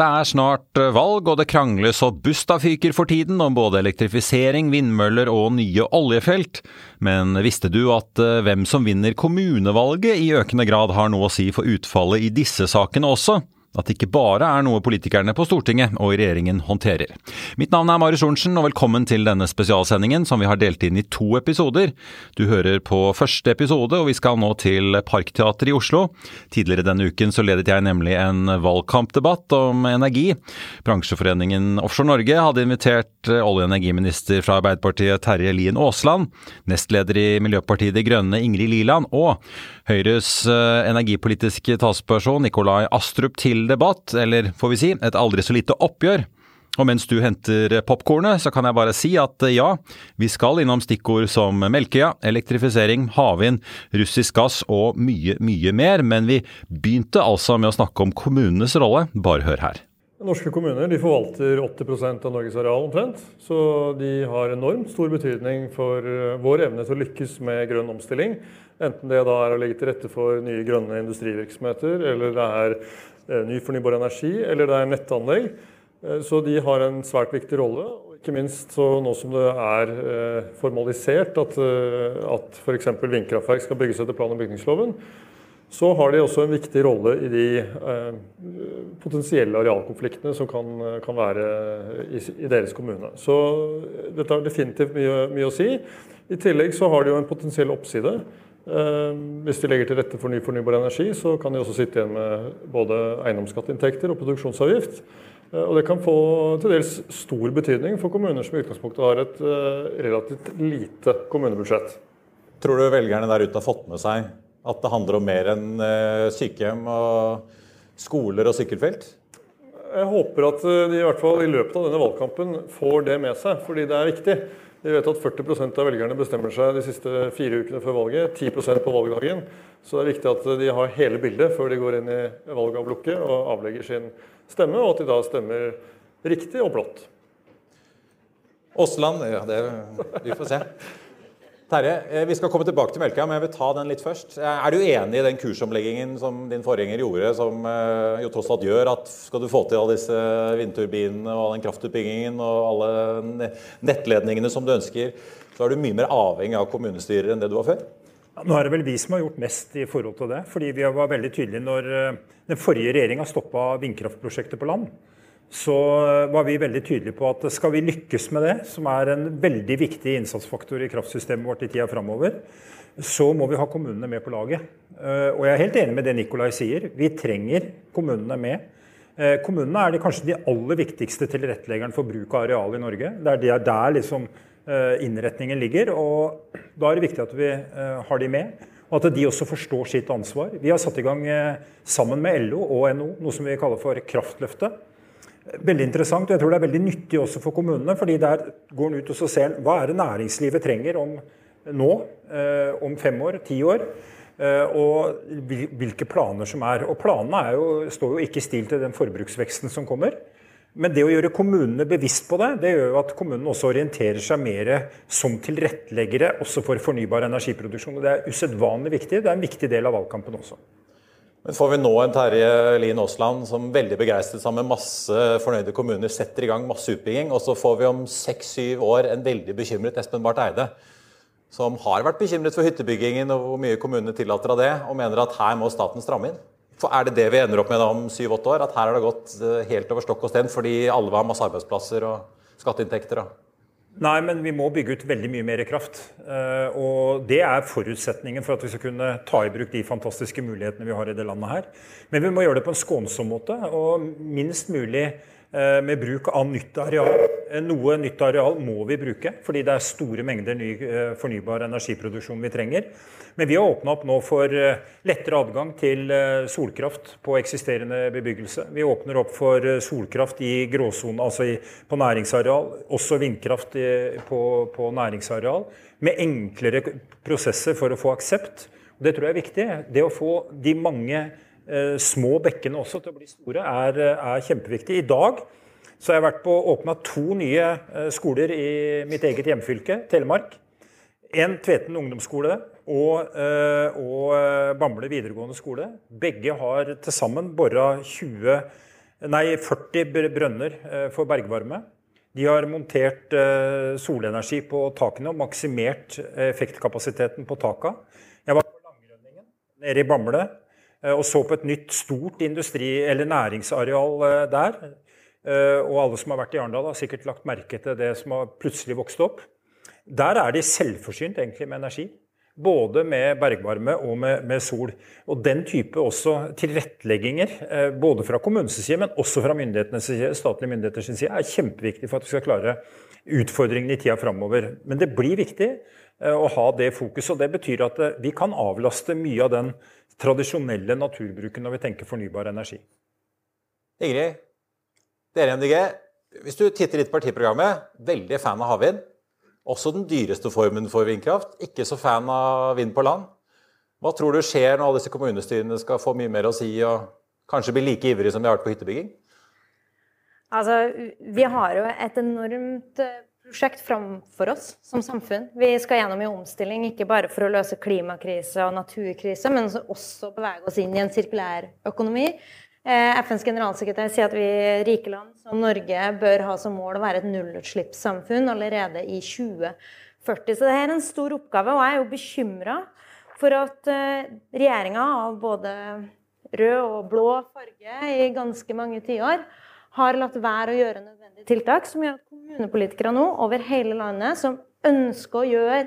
Det er snart eh, valg, og det krangles og busta fyker for tiden om både elektrifisering, vindmøller og nye oljefelt. Men visste du at eh, hvem som vinner kommunevalget i økende grad har noe å si for utfallet i disse sakene også? At det ikke bare er noe politikerne på Stortinget og regjeringen håndterer. Mitt navn er Marius Sorensen, og velkommen til denne spesialsendingen som vi har delt inn i to episoder. Du hører på første episode, og vi skal nå til Parkteatret i Oslo. Tidligere denne uken så ledet jeg nemlig en valgkampdebatt om energi. Bransjeforeningen Offshore Norge hadde invitert olje- og energiminister fra Arbeiderpartiet Terje Lien Aasland, nestleder i Miljøpartiet De Grønne Ingrid Liland og Høyres eh, energipolitiske talsperson Nikolai Astrup til debatt, eller får vi si et aldri så lite oppgjør. Og mens du henter popkornet, så kan jeg bare si at eh, ja, vi skal innom stikkord som Melkøya, elektrifisering, havvind, russisk gass og mye, mye mer, men vi begynte altså med å snakke om kommunenes rolle. Bare hør her. Norske kommuner de forvalter 80% av Norges areal omtrent. Så de har enormt stor betydning for eh, vår evne til å lykkes med grønn omstilling. Enten det da er å legge til rette for nye grønne industrivirksomheter, eller det er ny fornybar energi, eller det er nettanlegg. Eh, så de har en svært viktig rolle. Ikke minst så nå som det er formalisert at, at f.eks. vindkraftverk skal bygges etter plan- og bygningsloven, så har de også en viktig rolle i de eh, potensielle arealkonfliktene som kan, kan være i, i, deres kommune. Så dette har definitivt mye, mye, å si. I tillegg så har de jo en potensiell oppside. Eh, hvis de legger til rette for ny fornybar energi, så kan de også sitte igjen med både eiendomsskatteinntekter og produksjonsavgift. Eh, og det kan få til dels stor betydning for kommuner som i utgangspunktet har et eh, relativt lite kommunebudsjett. Tror du velgerne der ute har fått med seg at det handler om mer enn eh, sykehjem og skoler og sykkelfelt? Jeg håper at de i hvert fall i løpet av denne valgkampen får det med seg, fordi det er viktig. Vi vet at 40% av velgerne bestemmer seg de siste fire ukene før valget. 10% på valgdagen. Så det er viktig at de har hele bildet før de går inn i valgavlukket og avlegger sin stemme, og at de da stemmer riktig og blått. Aasland, ja, det, vi får se. Terje, eh, vi skal komme tilbake til melka, men jeg vil ta den litt først. Eh, er du enig i den kursomleggingen som din forgjenger gjorde, som eh, jo tross alt gjør at skal du få til alle disse vindturbinene og all den kraftutbyggingen og alle nettledningene som du ønsker, så er du mye mer avhengig av kommunestyrer enn det du var før? Ja, nå er det vel vi som har gjort mest i forhold til det. fordi vi var veldig tydelige når den forrige regjeringa stoppa vindkraftprosjektet på land så var vi veldig tydelige på at skal vi lykkes med det, som er en veldig viktig innsatsfaktor i kraftsystemet vårt i tida framover, så må vi ha kommunene med på laget. Eh, og jeg er helt enig med det Nikolai sier. Vi trenger kommunene med. Eh, kommunene er de, kanskje de aller viktigste tilretteleggerne for bruk av areal i Norge. Det er der liksom eh, innretningen ligger. og Da er det viktig at vi har de med. Og at de også forstår sitt ansvar. Vi har satt i gang sammen med LO og NO noe som vi kaller for Kraftløftet veldig interessant. og Jeg tror det er veldig nyttig også for kommunene. fordi Der går en ut og ser hva er det næringslivet trenger om nå, eh, om fem år, ti år. Eh, og hvilke planer som er. Og Planene jo, står jo ikke i stil til den forbruksveksten som kommer. Men det å gjøre kommunene bevisst på det, det gjør jo at kommunene også orienterer seg mer som tilretteleggere også for fornybar energiproduksjon. og Det er usedvanlig viktig. Det er en viktig del av valgkampen også. Men får vi nå en Terje Lien Aasland som veldig begeistret sammen med masse fornøyde kommuner setter i gang masse utbygging, og så får vi om seks-syv år en veldig bekymret Espen Barth Eide, som har vært bekymret for hyttebyggingen og hvor mye kommunene tillater av det, og mener at her må staten stramme inn? For Er det det vi ender opp med om syv-åtte år? At her har det gått eh, helt over stokk og sten fordi alle ha masse arbeidsplasser og skatteinntekter? og Nei, men vi må bygge ut veldig mye mer kraft. Eh, og det er forutsetningen for at vi skal kunne ta i bruk de fantastiske mulighetene vi har i det landet her. Men vi må gjøre det på en skånsom måte og minst mulig med bruk av nytt areal. Eh, noe nytt areal må vi bruke, fordi det er store mengder ny fornybar energiproduksjon vi trenger. Men vi har åpna opp nå for eh, lettere adgang til eh, solkraft på eksisterende bebyggelse. Vi åpner opp for eh, solkraft i gråsonen, altså på næringsareal. Også vindkraft på, næringsareal. Med enklere prosesser for å få aksept. Det tror jeg er viktig. Det å få de mange eh, små bekkene også til å bli store er, er kjempeviktig. I dag så har jeg vært på åpna to nye skoler i mitt eget hjemfylke, Telemark. En Tveten ungdomsskole og, eh, og eh, Bamble videregående skole. Begge har til sammen bora 40 brønner eh, for bergvarme. De har montert solenergi på takene og maksimert effektkapasiteten på taka. Jeg var på Langrønningen nede i Bamble og så på et nytt, stort industri- eller næringsareal der. Og alle som har vært i Arendal, har sikkert lagt merke til det som har plutselig vokst opp. Der er de selvforsynt egentlig med energi. Både med bergvarme og med, med, sol. Og Den type også tilrettelegginger, eh, både fra kommunens side, men også fra side, statlige myndigheters side, er kjempeviktig for at vi skal klare utfordringene i tida framover. Men det blir viktig eh, å ha det fokuset. og Det betyr at eh, vi kan avlaste mye av den tradisjonelle naturbruken når vi tenker fornybar energi. Ingrid, dere i MDG, hvis du titter litt på partiprogrammet, veldig fan av havvind. Også den dyreste formen for vindkraft. Ikke så fan av vind på land. Hva tror du skjer når alle disse kommunestyrene skal få mye mer å si og kanskje bli like ivrige som de har vært på hyttebygging? Altså, vi har jo et enormt eh, prosjekt framfor oss som samfunn. Vi skal gjennom en omstilling ikke bare for å løse klimakrise og naturkrise, men også bevege oss inn i en sirkulær økonomi. Eh, FNs generalsekretær sier at vi rike land som Norge bør ha som mål å være et nullutslippssamfunn allerede i 2040. Så det er en stor oppgave, og jeg er jo bekymra for at eh, regjeringa av både rød og blå farge i ganske mange tiår har latt være å gjøre nødvendige tiltak som gjør at kommunepolitikere nå over hele landet som ønsker å gjøre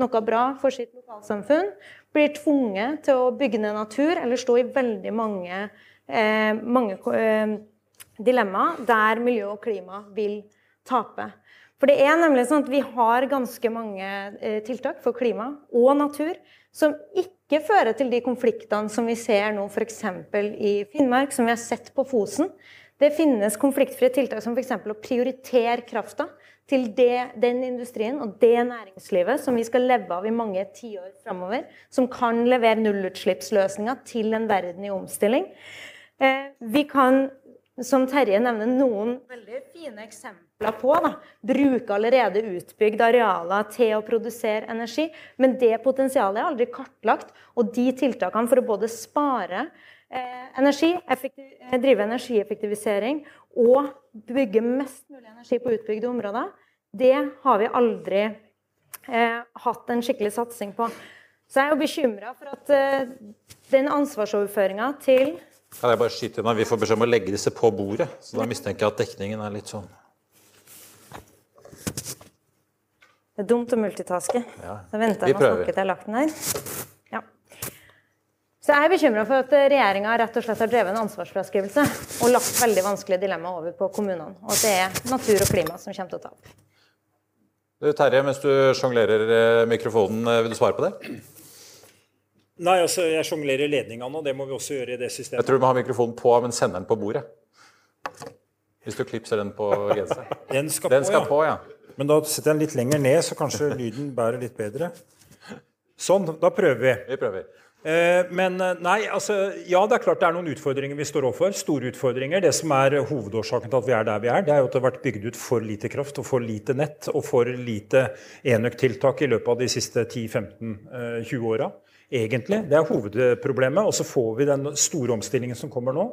noe bra for sitt lokalsamfunn, blir tvunget til å bygge ned natur eller stå i veldig mange Eh, mange eh, dilemmaer der miljø og klima vil tape. For det er nemlig sånn at vi har ganske mange eh, tiltak for klima og natur som ikke fører til de konfliktene som vi ser nå f.eks. i Finnmark, som vi har sett på Fosen. Det finnes konfliktfrie tiltak som f.eks. å prioritere krafta til det, den industrien og det næringslivet som vi skal leve av i mange tiår framover. Som kan levere nullutslippsløsninger til en verden i omstilling. Eh, vi kan, som Terje nevner, noen veldig fine eksempler på. Da. Bruke allerede utbygd arealer til å produsere energi. Men det potensialet er aldri kartlagt. Og de tiltakene for å både spare energi, eh, drive energieffektivisering og bygge mest mulig energi på utbygde områder, det har vi aldri eh, hatt en skikkelig satsing på. Så jeg er jo bekymra for at eh, den ansvarsoverføringa til kan jeg bare skyte inn Vi får beskjed om å legge disse på bordet, så da mistenker jeg at dekningen er litt sånn Det er dumt å multitaske. Ja. Da venter jeg med å snakke til jeg har lagt den her. Så jeg er bekymra for at regjeringa rett og slett har drevet en ansvarsfraskrivelse og lagt veldig vanskelige dilemmaer over på kommunene. Og at det er natur og klima som kommer til å tape. Terje, mens du sjonglerer eh, mikrofonen, eh, vil du svare på det? Nei, altså jeg sjonglerer ledningene, og det må vi også gjøre i det systemet. Jeg tror du må ha mikrofonen på, men sende den på bordet. Hvis du klipser den på genseren. Den skal, den på, skal ja. på, ja. Men da setter jeg den litt lenger ned, så kanskje lyden bærer litt bedre. Sånn, da prøver vi. Vi prøver. Eh, men eh, nei, altså, ja, det er klart det er noen utfordringer vi står overfor. Store utfordringer. Det som er hovedårsaken til at vi er der vi er, det er jo at det har vært bygd ut for lite kraft og for lite nett og for lite enøktiltak i løpet av de siste 10-15-20 åra. Egentlig. Det er hovedproblemet. Og så får vi den store omstillingen som kommer nå.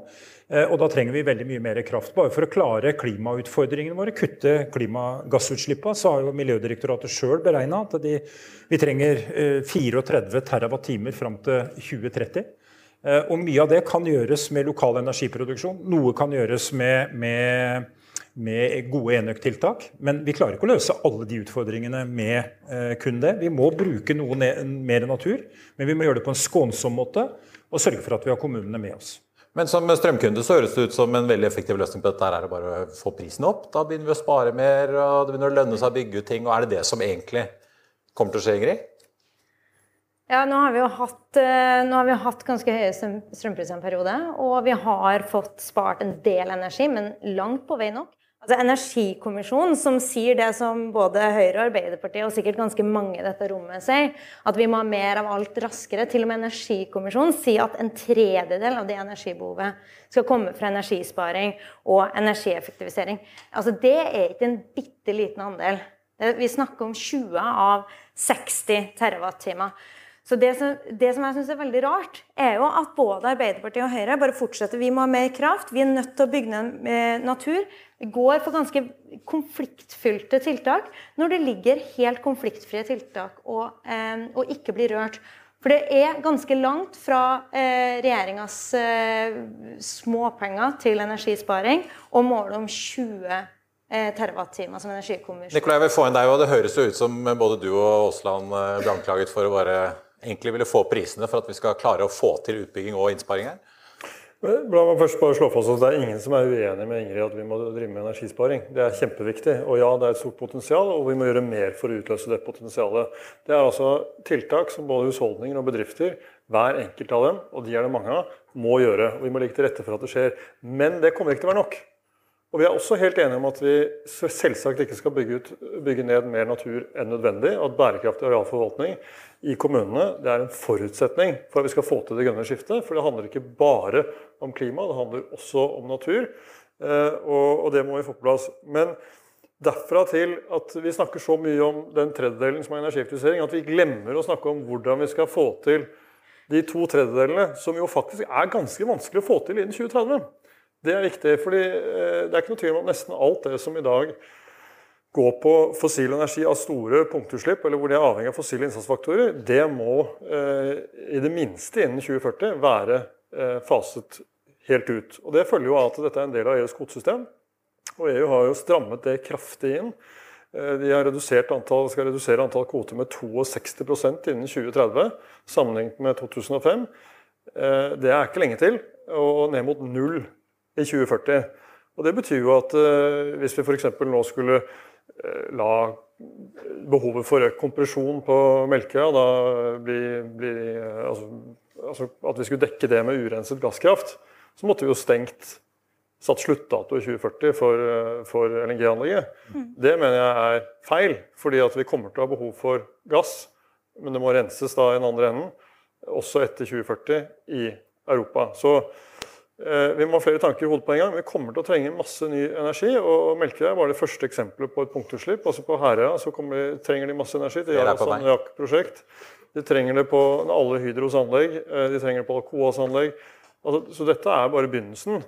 Eh, og da trenger vi veldig mye mer kraft. Bare for å klare klimautfordringene våre, kutte klimagassutslippene, så har jo Miljødirektoratet sjøl beregna at de, vi trenger 34 eh, TWh fram til 2030. Eh, og mye av det kan gjøres med lokal energiproduksjon. Noe kan gjøres med, med med gode enøktiltak. Men vi klarer ikke å løse alle de utfordringene med eh, kun det. Vi må bruke noe mer natur, men vi må gjøre det på en skånsom måte og sørge for at vi har kommunene med oss. Men som strømkunde så høres det ut som en veldig effektiv løsning på dette her er det bare å få prisen opp. Da begynner vi å spare mer, og det begynner å lønne seg å bygge ut ting. Og er det det som egentlig kommer til å skje, Ingrid? Ja, nå har vi jo hatt, eh, nå har vi hatt ganske høye strømpriser en periode. Og vi har fått spart en del energi, men langt på vei nok. Altså Energikommisjonen som sier det som både Høyre og Arbeiderpartiet og sikkert ganske mange i dette rommet sier, at vi må ha mer av alt raskere. Til og med Energikommisjonen sier at en tredjedel av det energibehovet skal komme fra energisparing og energieffektivisering. Altså Det er ikke en bitte liten andel. Vi snakker om 20 av 60 TWh. Så det som, det som jeg syns er veldig rart, er jo at både Arbeiderpartiet og Høyre bare fortsetter. Vi må ha mer kraft, vi er nødt til å bygge ned eh, natur. Vi går for ganske konfliktfylte tiltak når det ligger helt konfliktfrie tiltak og, eh, og ikke blir rørt. For det er ganske langt fra eh, regjeringas eh, småpenger til energisparing og målet om 20 eh, terawattimer som energikommisjon. Nikolai, jeg vil få inn deg, og Det høres jo ut som både du og Aasland eh, ble anklaget for å bare egentlig ville få prisene for at vi skal klare å få til utbygging og innsparing her? La meg først bare slå fast at Det er ingen som er uenig med Ingrid at vi må drive med energisparing. Det er kjempeviktig. Og ja, det er et stort potensial, og vi må gjøre mer for å utløse det potensialet. Det er altså tiltak som både husholdninger og bedrifter, hver enkelt av dem, og de er det mange av, må gjøre. Og vi må legge til rette for at det skjer. Men det kommer ikke til å være nok. Og Vi er også helt enige om at vi selvsagt ikke skal bygge, ut, bygge ned mer natur enn nødvendig. At bærekraftig arealforvaltning i kommunene det er en forutsetning for at vi skal få til det grønne skiftet. For det handler ikke bare om klima, det handler også om natur. Eh, og det må vi få på plass. Men derfra til at vi snakker så mye om den tredjedelen som er energieffektivisering, at vi glemmer å snakke om hvordan vi skal få til de to tredjedelene, som jo faktisk er ganske vanskelig å få til innen 2030. Det er viktig, fordi eh, det er ikke noe tvil om at nesten alt det som i dag går på fossil energi av store punktutslipp, eller hvor de er avhengig av fossile innsatsfaktorer, det må eh, i det minste innen 2040 være eh, faset helt ut. Og Det følger jo av at dette er en del av EUs kvotesystem. Og EU har jo strammet det kraftig inn. De antall, skal redusere antall kvoter med 62% innen 2030 sammenlignet med 2005. Eh, det er ikke lenge til, og ned mot null i 2040. Og Det betyr jo at eh, hvis vi f.eks. nå skulle Eh, la behovet for økt kompresjon på Melkøya da bli, bli altså, altså, At vi skulle dekke det med urenset gasskraft, så måtte vi jo stengt satt sluttdato i 2040 for, for LNG-anlegget. Mm. Det mener jeg er feil, fordi at vi kommer til å ha behov for gass. Men det må renses da i den andre enden, også etter 2040 i Europa. Så Eh, vi må ha flere tanker i hodet på en gang. Vi kommer til å trenge masse ny energi. og Melkøya var det første eksempelet på et punktutslipp. Også på Herøya så de, trenger de masse energi. Det gjør også et prosjekt De trenger det på alle Hydros anlegg. Eh, de trenger det på Alcoas anlegg. Altså, så dette er bare begynnelsen.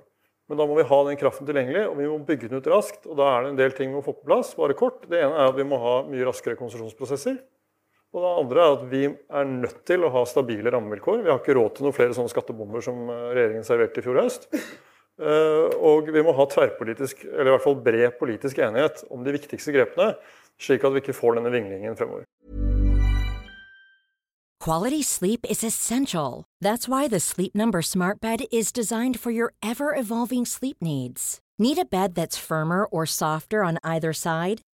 Men da må vi ha den kraften tilgjengelig, og vi må bygge den ut raskt. og Da er det en del ting vi må få på plass. Bare kort. Det ene er at vi må ha mye raskere konsesjonsprosesser. Og det andre er at vi er nødt til å ha stabile rammevilkår. Vi har ikke råd til noen flere sånne skattebomber som eh, regjeringen serverte i fjor høst. Eh, og vi må ha tverrpolitisk, eller i hvert fall bred politisk enighet om de viktigste grepene, slik at vi ikke får denne vinglingen fremover. Quality sleep is essential. That's why the Sleep Number Smart Bed is designed for your ever-evolving sleep needs. Need a bed that's firmer or softer on either side?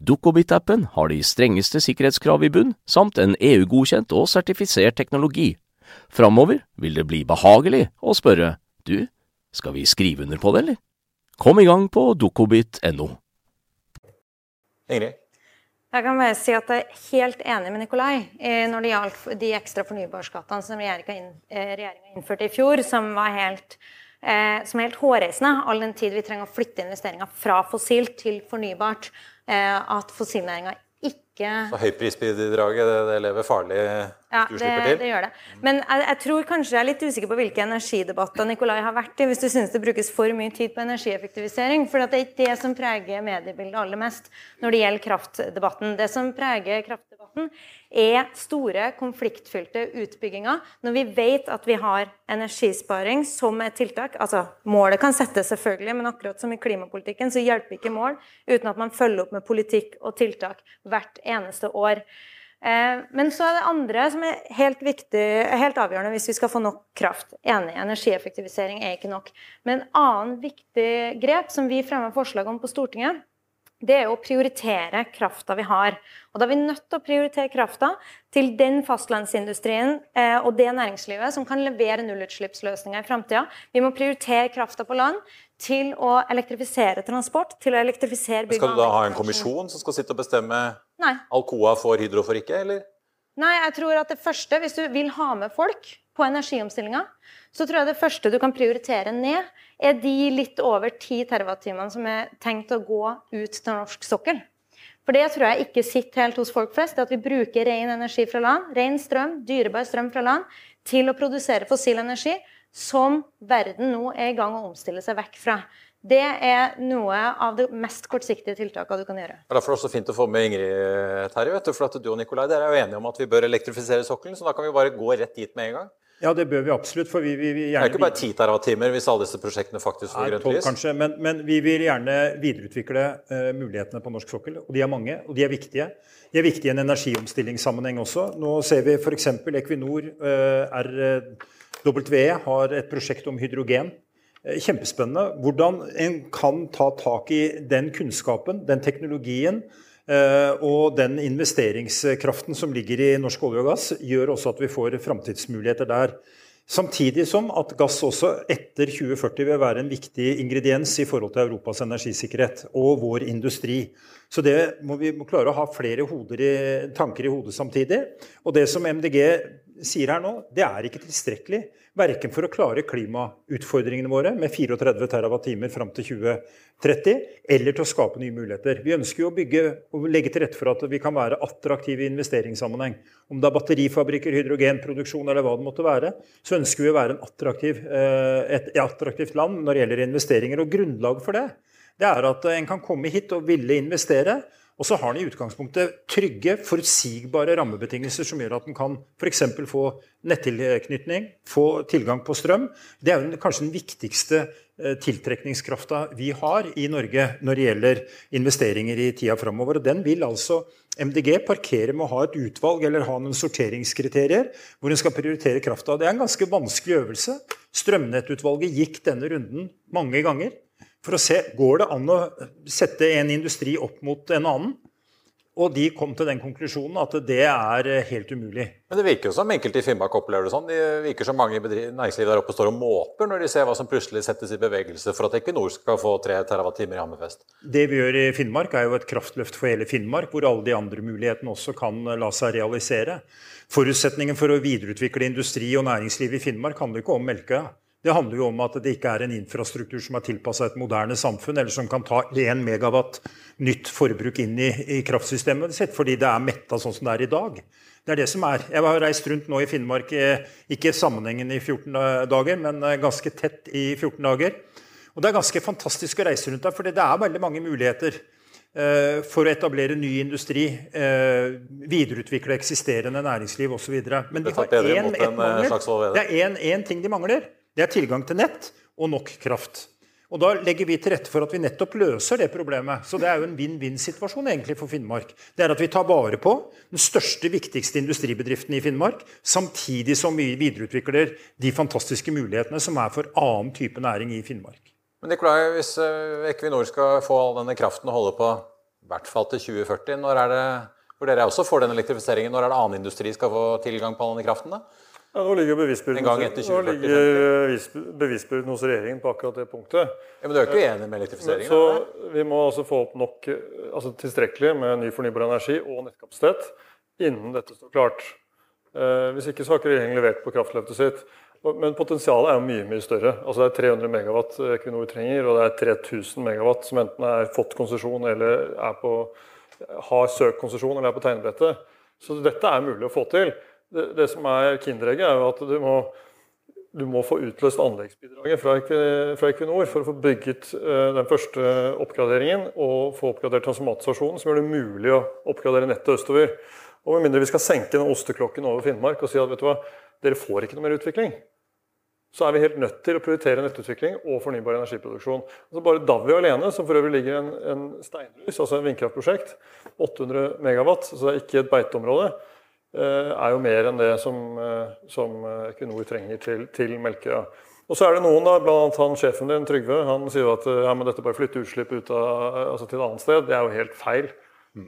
Dukkobit-appen har de strengeste sikkerhetskrav i bunn, samt en EU-godkjent og sertifisert teknologi. Framover vil det bli behagelig å spørre du, skal vi skrive under på det, eller? Kom i gang på dukkobit.no. Ingrid? Jeg kan bare si at jeg er helt enig med Nikolai eh, når det gjaldt de ekstra fornybarskattene som regjeringa eh, innførte i fjor, som var helt, eh, som er helt hårreisende, all den tid vi trenger å flytte investeringer fra fossilt til fornybart. At fossilnæringa ikke Så høyprisbidraget, det, det lever farlig ja, det, det, gjør det. Men jeg, jeg, tror kanskje jeg er litt usikker på hvilke energidebatter Nikolai har vært i, hvis du syns det brukes for mye tid på energieffektivisering. For det er ikke det som preger mediebildet aller mest når det gjelder kraftdebatten. Det som preger kraftdebatten, er store, konfliktfylte utbygginger. Når vi vet at vi har energisparing som et tiltak altså Målet kan settes, selvfølgelig, men akkurat som i klimapolitikken så hjelper ikke mål uten at man følger opp med politikk og tiltak hvert eneste år. Eh, men så er det andre som er helt, viktig, helt avgjørende hvis vi skal få nok kraft. Enig, energieffektivisering er ikke nok. Men en annen viktig grep som vi fremmer forslag om på Stortinget, det er å prioritere krafta vi har. Og da er vi nødt til å prioritere krafta til den fastlandsindustrien eh, og det næringslivet som kan levere nullutslippsløsninger i framtida. Vi må prioritere krafta på land til å elektrifisere transport, til å elektrifisere bygg Skal du da ha en kommisjon som skal sitte og bestemme Nei. Alcoa får Hydro for ikke, eller? Nei, jeg tror at det første, hvis du vil ha med folk på energiomstillinga, så tror jeg det første du kan prioritere ned, er de litt over 10 TWh som er tenkt å gå ut til norsk sokkel. For det tror jeg ikke sitter helt hos folk flest. det At vi bruker ren energi fra land, ren strøm, dyrebar strøm fra land, til å produsere fossil energi som verden nå er i gang å omstille seg vekk fra. Det er noe av det mest kortsiktige tiltaket du kan gjøre. Det er det også fint å få med Ingrid Terje. For at du og Nikolai dere er jo enige om at vi bør elektrifisere sokkelen, så da kan vi bare gå rett dit med en gang. Ja, det bør vi absolutt. for vi, vi, vi gjerne... Det er ikke bare 10 TWh hvis alle disse prosjektene faktisk får grønt lys? kanskje, men, men, vi vil gjerne videreutvikle uh, mulighetene på norsk sokkel. Og de er mange, og de er viktige. De er viktige i en energiomstillingssammenheng også. Nå ser vi f.eks. Equinor uh, RWE har et prosjekt om hydrogen. Uh, kjempespennende. Hvordan en kan ta tak i den kunnskapen, den teknologien, Eh, og den investeringskraften som ligger i norsk olje og gass, gjør også at vi får framtidsmuligheter der. Samtidig som at gass også etter 2040 vil være en viktig ingrediens i forhold til Europas energisikkerhet og vår industri. Så det må vi må klare å ha flere i, tanker i hodet samtidig. Og det som MDG sier her nå, det er ikke tilstrekkelig. Verken for å klare klimautfordringene våre med 34 TWh fram til 2030, eller til å skape nye muligheter. Vi ønsker jo å bygge og legge til rette for at vi kan være attraktive i investeringssammenheng. Om det er batterifabrikker, hydrogenproduksjon eller hva det måtte være, så ønsker vi å være attraktiv, eh, et attraktivt land når det gjelder investeringer. Og grunnlaget for det, det er at en kan komme hit og ville investere og så har den i utgangspunktet trygge, forutsigbare rammebetingelser som gjør at den kan f.eks. få nettilknytning, få tilgang på strøm. Det er jo kanskje den viktigste eh, tiltrekningskrafta vi har i Norge når det gjelder investeringer i tida framover. Og den vil altså MDG parkere med å ha et utvalg eller ha noen sorteringskriterier hvor en skal prioritere krafta. Det er en ganske vanskelig øvelse. Strømnettutvalget gikk denne runden mange ganger for å se går det an å sette en industri opp mot en annen. Og de kom til den konklusjonen at det er helt umulig. Men det virker jo som enkelte i Finnmark opplever det sånn. Det virker som mange i næringsliv der oppe står og måper når de ser hva som plutselig settes i bevegelse for at Equinor skal få 3 TWh i Hammerfest. Det vi gjør i Finnmark, er jo et kraftløft for hele Finnmark, hvor alle de andre mulighetene også kan la seg realisere. Forutsetningen for å videreutvikle industri og næringsliv i Finnmark handler ikke om Melkøya. Det handler jo om at det ikke er en infrastruktur som er tilpassa et moderne samfunn, eller som kan ta 1 megawatt nytt forbruk inn i, i kraftsystemet sitt, fordi det er metta sånn som det er i dag. Det er det som er. Jeg har reist rundt nå i Finnmark, eh, ikke sammenhengen i 14 dager, men eh, ganske tett i 14 dager. Og Det er ganske fantastisk å reise rundt der, for det er veldig mange muligheter eh, for å etablere ny industri, videreutvikle eksisterende næringsliv osv. Men de har én, det er én ting de mangler. Det er tilgang til nett og nok kraft. Og Da legger vi til rette for at vi nettopp løser det problemet. Så det er jo en vinn-vinn-situasjon egentlig for Finnmark. Det er at vi tar vare på den største, viktigste industribedriften i Finnmark, samtidig som vi videreutvikler de fantastiske mulighetene som er for annen type næring i Finnmark. Men Nikolai, hvis eh, Equinor skal få all denne kraften og holde på i hvert fall til 2040, når er det, hvor dere også får den elektrifiseringen, når er det annen industri skal få tilgang på all denne kraften? da? Ja, nå ligger bevisbyrden hos regjeringen på akkurat det punktet. Ja, men du er ikke enig med elektrifiseringen? Så Vi må altså få opp nok, altså tilstrekkelig med ny fornybar energi og nettkapasitet innen dette står klart. Eh, hvis ikke så har ikke regjeringen levert på kraftløftet sitt. Men potensialet er jo mye mye større. Altså Det er 300 megawatt Equinor trenger, og det er 3000 megawatt som enten er fått konsesjon eller på, har søkt konsesjon eller er på tegnebrettet. Så dette er mulig å få til det, det som er kinderegget, er jo at du må, du må få utløst anleggsbidraget fra, Equinor for å få bygget uh, den første oppgraderingen og få oppgradert transformatorstasjonen, som gjør det mulig å oppgradere nettet østover. Og Med mindre vi skal senke den osteklokken over Finnmark og si at vet du hva, dere får ikke noe mer utvikling, så er vi helt nødt til å prioritere nettutvikling og fornybar energiproduksjon. Altså bare Davvi alene, som for øvrig ligger en, en steinlys, altså en vindkraftprosjekt, 800 megawatt, så det er ikke et beiteområde, Eh, er jo mer enn det som, eh, som eh, Equinor trenger til, til Melkøya. Og så er det noen, da, bl.a. han sjefen din, Trygve, han sier at ja, men dette bare flytter utslipp ut av, altså til et annet sted. Det er jo helt feil. Mm.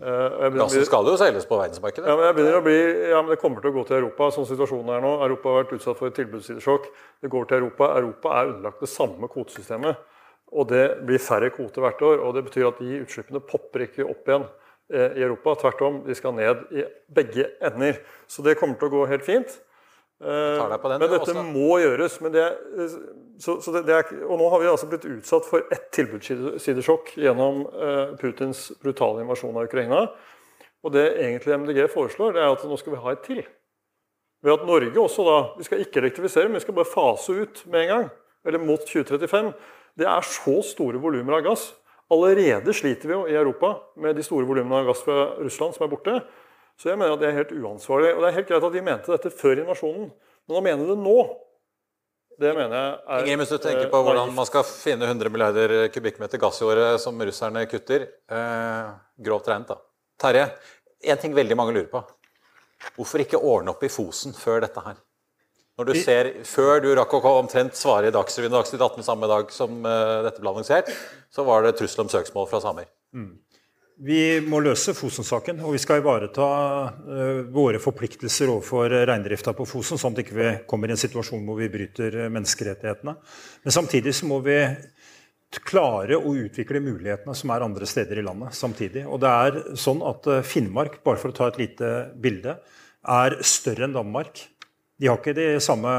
Gassen skal jo selges på verdensmarkedet? Ja, men jeg begynner å bli, ja, men Det kommer til å gå til Europa, sånn situasjonen er nå. Europa har vært utsatt for et tilbudssidesjokk. Det går til Europa. Europa er underlagt det samme kvotesystemet. Og det blir færre kvoter hvert år. og Det betyr at de utslippene popper ikke opp igjen. Eh, i Europa. Tvert om, de skal ned i begge ender. Så det kommer til å gå helt fint. Den, men dette også. må gjøres. Det, så, så det, det er, og nå har vi altså blitt utsatt for ett tilbudssidesjokk gjennom Putins brutale invasjon av Ukraina. Og det egentlig MDG foreslår, det er at nå skal vi ha et til. Ved at Norge også da Vi skal ikke elektrifisere, men vi skal bare fase ut med en gang. Eller mot 2035. Det er så store volumer av gass Allerede sliter vi jo i Europa med de store volumene av gass fra Russland som er borte. Så jeg mener at det er helt uansvarlig. Og det er helt greit at de mente dette før invasjonen, men å mene det nå det mener jeg er Ingrid, Hvis du tenker på hvordan man skal finne 100 milliarder kubikkmeter gass i året som russerne kutter eh, Grovt regnet, da. Terje, en ting veldig mange lurer på. Hvorfor ikke ordne opp i Fosen før dette her? Når du ser, Før du rakk å omtrent svare i Dagsrevyen Dagsnytt 18 samme dag som uh, dette ble annonsert, så var det trussel om søksmål fra samer. Mm. Vi må løse Fosen-saken, og vi skal ivareta uh, våre forpliktelser overfor reindrifta på Fosen, sånn at vi ikke kommer i en situasjon hvor vi bryter eh, menneskerettighetene. Men samtidig så må vi klare å utvikle mulighetene som er andre steder i landet samtidig. Og det er sånn at Finnmark, bare for å ta et lite bilde, er større enn Danmark. De har ikke den samme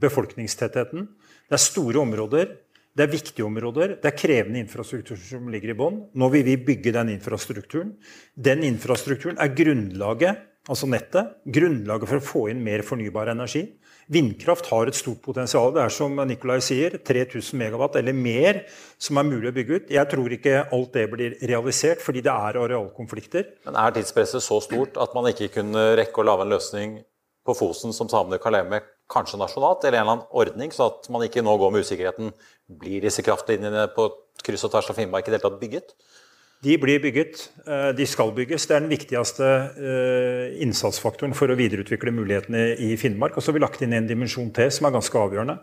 befolkningstettheten. Det er store områder. Det er viktige områder. Det er krevende infrastruktur som ligger i bånn. Nå vil vi bygge den infrastrukturen. Den infrastrukturen er grunnlaget, altså nettet, grunnlaget for å få inn mer fornybar energi. Vindkraft har et stort potensial. Det er som Nikolai sier, 3000 megawatt eller mer som er mulig å bygge ut. Jeg tror ikke alt det blir realisert, fordi det er arealkonflikter. Men Er tidspresset så stort at man ikke kunne rekke å lage en løsning på Fosen som samene kan leve med, kanskje nasjonalt, eller en eller annen ordning, så at man ikke nå går med usikkerheten. Blir disse kraftlinjene på kryss og tvers av Finnmark i det hele tatt bygget? De blir bygget. Eh, de skal bygges. Det er den viktigste eh, innsatsfaktoren for å videreutvikle mulighetene i Finnmark. Og så har vi lagt inn en dimensjon til som er ganske avgjørende.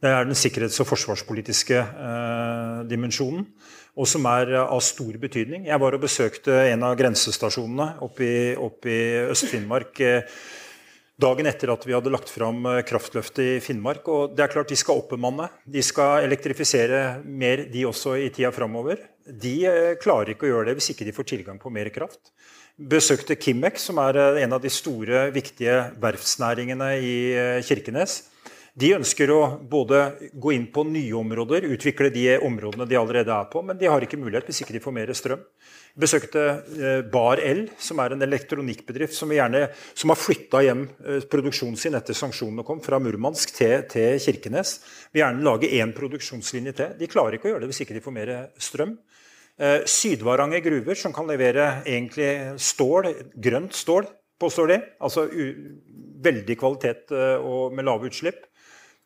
Det er den sikkerhets- og forsvarspolitiske eh, dimensjonen, og som er av stor betydning. Jeg var og besøkte en av grensestasjonene oppe i, Øst-Finnmark dagen etter at vi hadde lagt fram eh, kraftløftet i Finnmark. Og det er klart De skal oppbemanne. De skal elektrifisere mer, de også, i tida framover. De eh, klarer ikke å gjøre det hvis ikke de får tilgang på mer kraft. Besøkte Kimek, som er eh, en av de store, viktige verftsnæringene i Kirkenes. De ønsker å både gå inn på nye områder, utvikle de områdene de allerede er på, men de har ikke mulighet hvis ikke de får mer strøm. Jeg besøkte eh, Bar L, som er en elektronikkbedrift som, gjerne, som har flytta hjem eh, produksjonen sin etter sanksjonene kom, fra Murmansk til, til Kirkenes. Vil gjerne lage én produksjonslinje til. De klarer ikke å gjøre det hvis ikke de får mer strøm. Eh, Sydvaranger gruver, som kan levere egentlig stål, grønt stål, påstår de. Altså veldig kvalitet og med lave utslipp.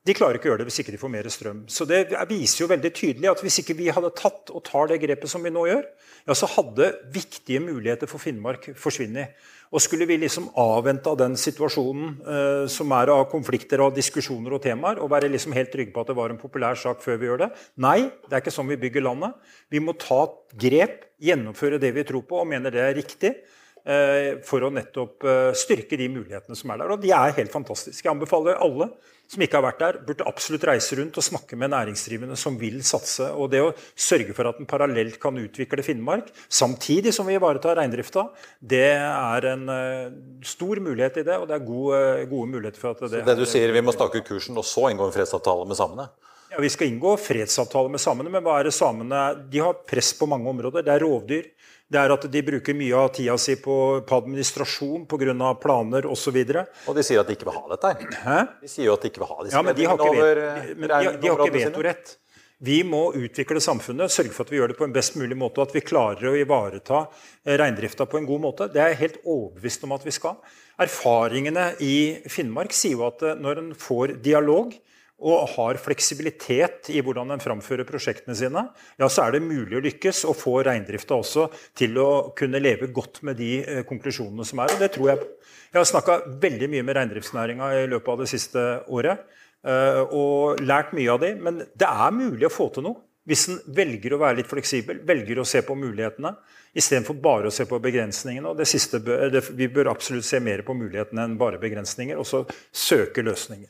De klarer ikke å gjøre det hvis ikke de får mer strøm. Så det viser jo veldig tydelig at hvis ikke vi hadde tatt og tar det grepet som vi nå gjør, ja, så hadde viktige muligheter for Finnmark forsvunnet. Og skulle vi liksom avvente av den situasjonen eh, som er av konflikter og diskusjoner og temaer, og være liksom helt trygge på at det var en populær sak før vi gjør det? Nei, det er ikke sånn vi bygger landet. Vi må ta grep, gjennomføre det vi tror på og mener det er riktig. Eh, for å nettopp eh, styrke de mulighetene som er der. Og de er helt fantastiske. Jeg anbefaler alle som ikke har vært der, burde absolutt reise rundt og snakke med næringsdrivende som vil satse. Og det å sørge for at en parallelt kan utvikle Finnmark, samtidig som vi ivaretar reindrifta, det er en uh, stor mulighet i det, og det er gode, gode muligheter for at det Så det du sier, vi må stake kursen og så inngå en fredsavtale med samene? Ja, Vi skal inngå fredsavtale med samene, men hva er det samene De har press på mange områder. Det er rovdyr. Det er at de bruker mye av tida si på, på administrasjon pga. planer osv. Og, og de sier at de ikke vil ha dette. Hæ? De sier jo at de ikke vil ha disse ja, men de har ikke, over, men de, de har ikke vetorett. Vi må utvikle samfunnet, sørge for at vi gjør det på en best mulig måte, og at vi klarer å ivareta eh, reindrifta på en god måte. Det er jeg helt overbevist om at vi skal. Erfaringene i Finnmark sier jo at eh, når en får dialog, og har fleksibilitet i hvordan en framfører prosjektene sine, ja, så er det mulig å lykkes og få reindrifta også til å kunne leve godt med de eh, konklusjonene som er. Og det tror jeg Jeg har snakka veldig mye med reindriftsnæringa i løpet av det siste året. Eh, og lært mye av de, Men det er mulig å få til noe. Hvis en velger å være litt fleksibel, velger å se på mulighetene istedenfor bare å se på begrensningene. og det siste, Vi bør absolutt se mer på mulighetene enn bare begrensninger, og så søke løsninger.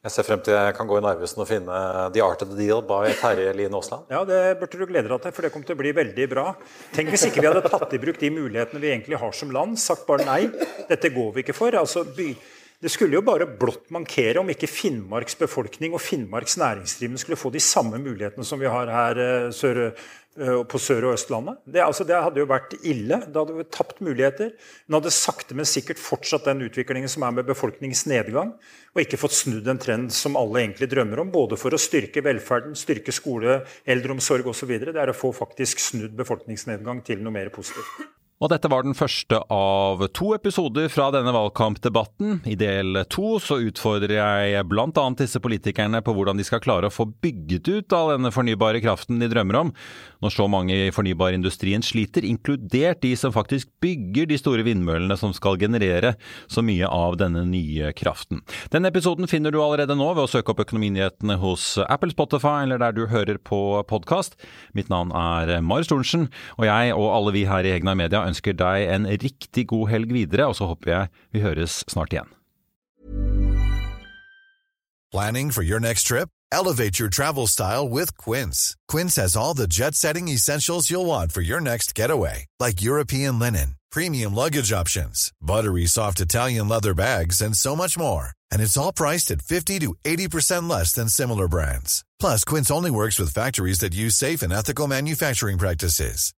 Jeg ser frem til jeg kan gå i Narvesen og finne The Art of the Deal by Terje Lien Aasland. Ja, det burde du glede deg til, for det kommer til å bli veldig bra. Tenk hvis ikke vi hadde tatt i bruk de mulighetene vi egentlig har som land, sagt bare nei, dette går vi ikke for. Altså, det skulle jo bare blått mankere om ikke Finnmarks befolkning og Finnmarks næringsdrivende skulle få de samme mulighetene som vi har her eh, sør, på Sør- og Østlandet. Det, altså, det, hadde jo vært ille. Det hadde tapt muligheter. Men hadde sakte, men sikkert fortsatt den utviklingen som er med befolkningsnedgang. og ikke fått snudd en trend som alle egentlig drømmer om, både for å styrke velferden, styrke skole, eldreomsorg osv. Det er å få faktisk snudd befolkningsnedgang til noe mer positivt. Og dette var den første av to episoder fra denne valgkampdebatten. I del to så utfordrer jeg bl.a. disse politikerne på hvordan de skal klare å få bygget ut all denne fornybare kraften de drømmer om, når så mange i fornybarindustrien sliter, inkludert de som faktisk bygger de store vindmøllene som skal generere så mye av denne nye kraften. Denne episoden finner du allerede nå ved å søke opp Økonominyhetene hos Apple, Spotify eller der du hører på podkast. Mitt navn er Marius Thorensen, og jeg og alle vi her i Egna Media ønsker deg en riktig god helg videre, og så håper jeg vi høres snart igjen. Planning for your next trip? Elevate your travel style with Quince. Quince has all the jet-setting essentials you'll want for your next getaway, like European linen, premium luggage options, buttery soft Italian leather bags, and so much more. And it's all priced at 50 to 80% less than similar brands. Plus, Quince only works with factories that use safe and ethical manufacturing practices.